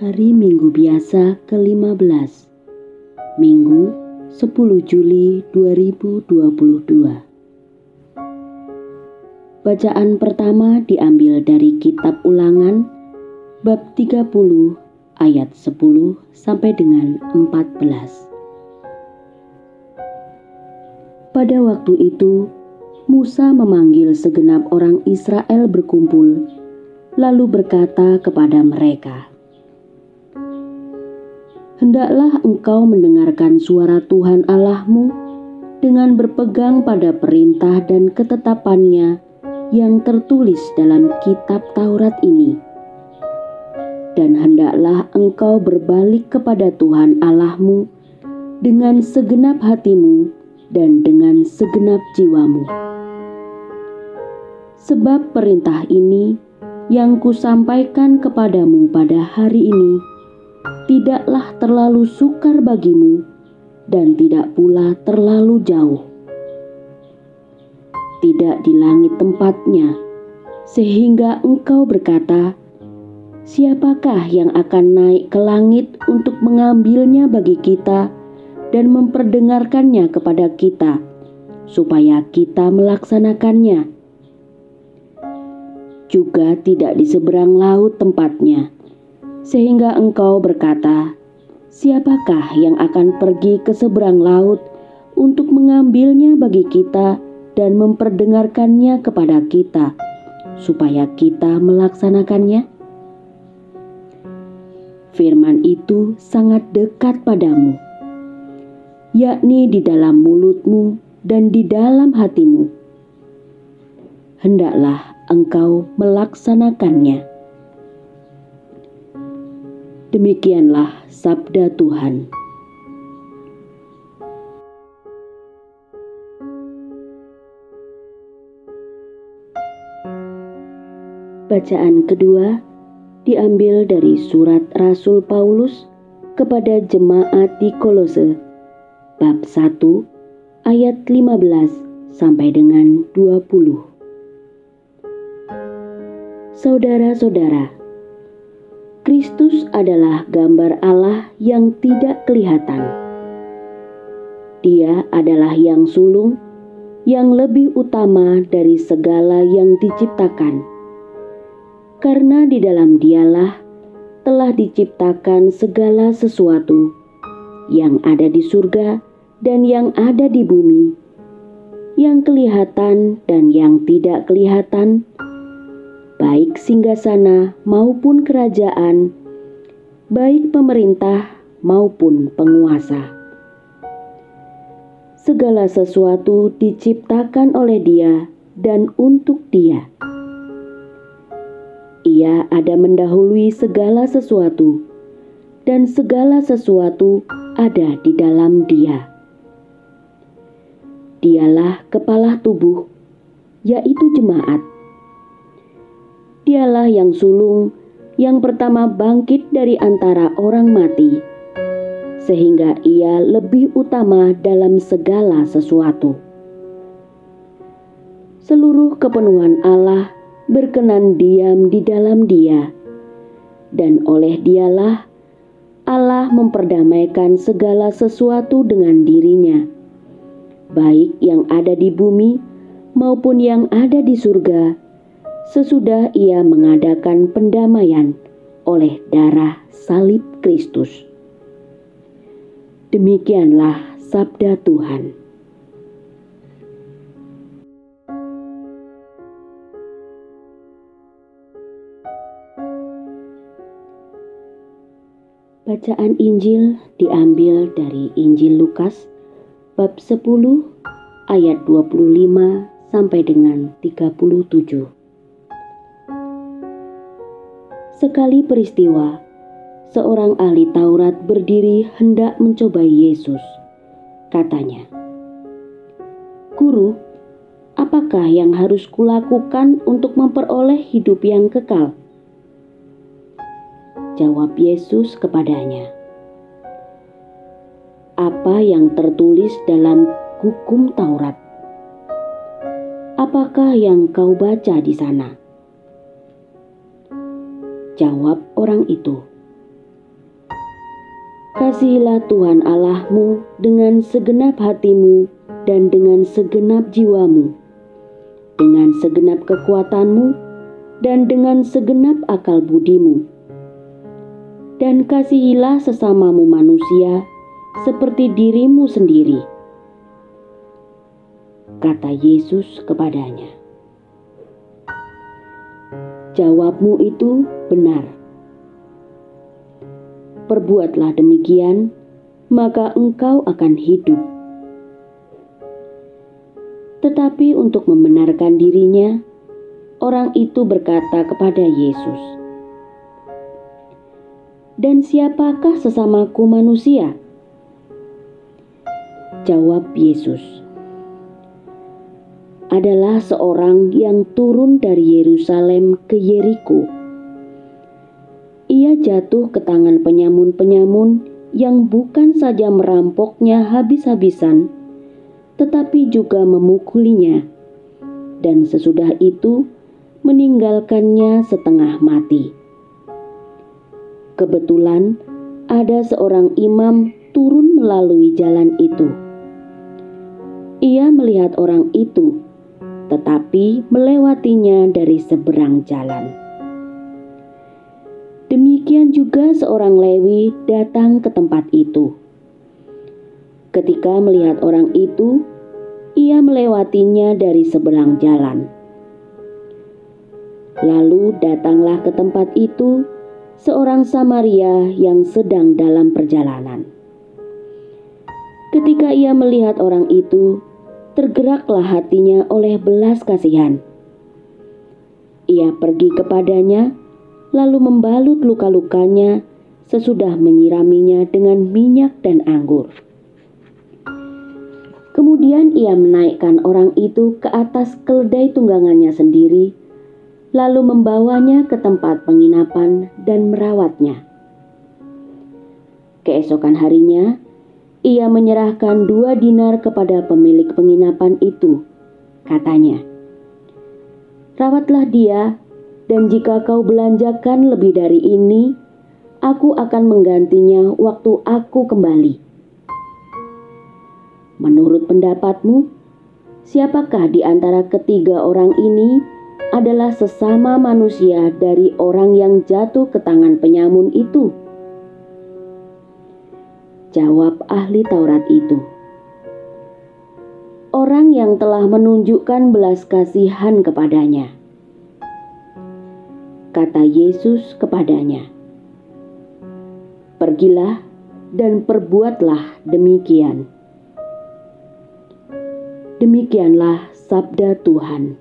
Hari Minggu biasa ke-15 Minggu 10 Juli 2022 Bacaan pertama diambil dari kitab Ulangan bab 30 ayat 10 sampai dengan 14 Pada waktu itu Musa memanggil segenap orang Israel berkumpul lalu berkata kepada mereka hendaklah engkau mendengarkan suara Tuhan Allahmu dengan berpegang pada perintah dan ketetapannya yang tertulis dalam kitab Taurat ini. Dan hendaklah engkau berbalik kepada Tuhan Allahmu dengan segenap hatimu dan dengan segenap jiwamu. Sebab perintah ini yang kusampaikan kepadamu pada hari ini tidaklah terlalu sukar bagimu dan tidak pula terlalu jauh. Tidak di langit tempatnya, sehingga engkau berkata, Siapakah yang akan naik ke langit untuk mengambilnya bagi kita dan memperdengarkannya kepada kita, supaya kita melaksanakannya? Juga tidak di seberang laut tempatnya, sehingga engkau berkata, "Siapakah yang akan pergi ke seberang laut untuk mengambilnya bagi kita dan memperdengarkannya kepada kita, supaya kita melaksanakannya?" Firman itu sangat dekat padamu, yakni di dalam mulutmu dan di dalam hatimu. Hendaklah engkau melaksanakannya. Demikianlah sabda Tuhan. Bacaan kedua diambil dari surat Rasul Paulus kepada jemaat di Kolose bab 1 ayat 15 sampai dengan 20. Saudara-saudara, Kristus adalah gambar Allah yang tidak kelihatan. Dia adalah yang sulung, yang lebih utama dari segala yang diciptakan, karena di dalam Dialah telah diciptakan segala sesuatu yang ada di surga dan yang ada di bumi, yang kelihatan dan yang tidak kelihatan baik singgasana maupun kerajaan, baik pemerintah maupun penguasa. Segala sesuatu diciptakan oleh Dia dan untuk Dia. Ia ada mendahului segala sesuatu, dan segala sesuatu ada di dalam Dia. Dialah kepala tubuh, yaitu jemaat dialah yang sulung yang pertama bangkit dari antara orang mati, sehingga ia lebih utama dalam segala sesuatu. Seluruh kepenuhan Allah berkenan diam di dalam Dia, dan oleh Dialah Allah memperdamaikan segala sesuatu dengan dirinya, baik yang ada di bumi maupun yang ada di surga sesudah ia mengadakan pendamaian oleh darah salib Kristus. Demikianlah sabda Tuhan. Bacaan Injil diambil dari Injil Lukas bab 10 ayat 25 sampai dengan 37. Sekali peristiwa, seorang ahli Taurat berdiri hendak mencobai Yesus. Katanya, "Guru, apakah yang harus kulakukan untuk memperoleh hidup yang kekal?" Jawab Yesus kepadanya, "Apa yang tertulis dalam hukum Taurat? Apakah yang kau baca di sana?" Jawab orang itu, Kasihilah Tuhan Allahmu dengan segenap hatimu dan dengan segenap jiwamu, dengan segenap kekuatanmu, dan dengan segenap akal budimu. Dan kasihilah sesamamu manusia seperti dirimu sendiri. Kata Yesus kepadanya, "Jawabmu itu benar." perbuatlah demikian, maka engkau akan hidup. Tetapi untuk membenarkan dirinya, orang itu berkata kepada Yesus, "Dan siapakah sesamaku manusia?" Jawab Yesus, "Adalah seorang yang turun dari Yerusalem ke Yeriko." ia jatuh ke tangan penyamun-penyamun yang bukan saja merampoknya habis-habisan, tetapi juga memukulinya, dan sesudah itu meninggalkannya setengah mati. Kebetulan ada seorang imam turun melalui jalan itu. Ia melihat orang itu, tetapi melewatinya dari seberang jalan. Demikian juga seorang Lewi datang ke tempat itu. Ketika melihat orang itu, ia melewatinya dari seberang jalan. Lalu datanglah ke tempat itu seorang Samaria yang sedang dalam perjalanan. Ketika ia melihat orang itu, tergeraklah hatinya oleh belas kasihan. Ia pergi kepadanya lalu membalut luka-lukanya sesudah menyiraminya dengan minyak dan anggur. Kemudian ia menaikkan orang itu ke atas keledai tunggangannya sendiri, lalu membawanya ke tempat penginapan dan merawatnya. Keesokan harinya, ia menyerahkan dua dinar kepada pemilik penginapan itu. Katanya, "Rawatlah dia dan jika kau belanjakan lebih dari ini, aku akan menggantinya waktu aku kembali. Menurut pendapatmu, siapakah di antara ketiga orang ini adalah sesama manusia dari orang yang jatuh ke tangan penyamun itu? Jawab ahli Taurat itu. Orang yang telah menunjukkan belas kasihan kepadanya kata Yesus kepadanya, "Pergilah dan perbuatlah demikian." Demikianlah sabda Tuhan.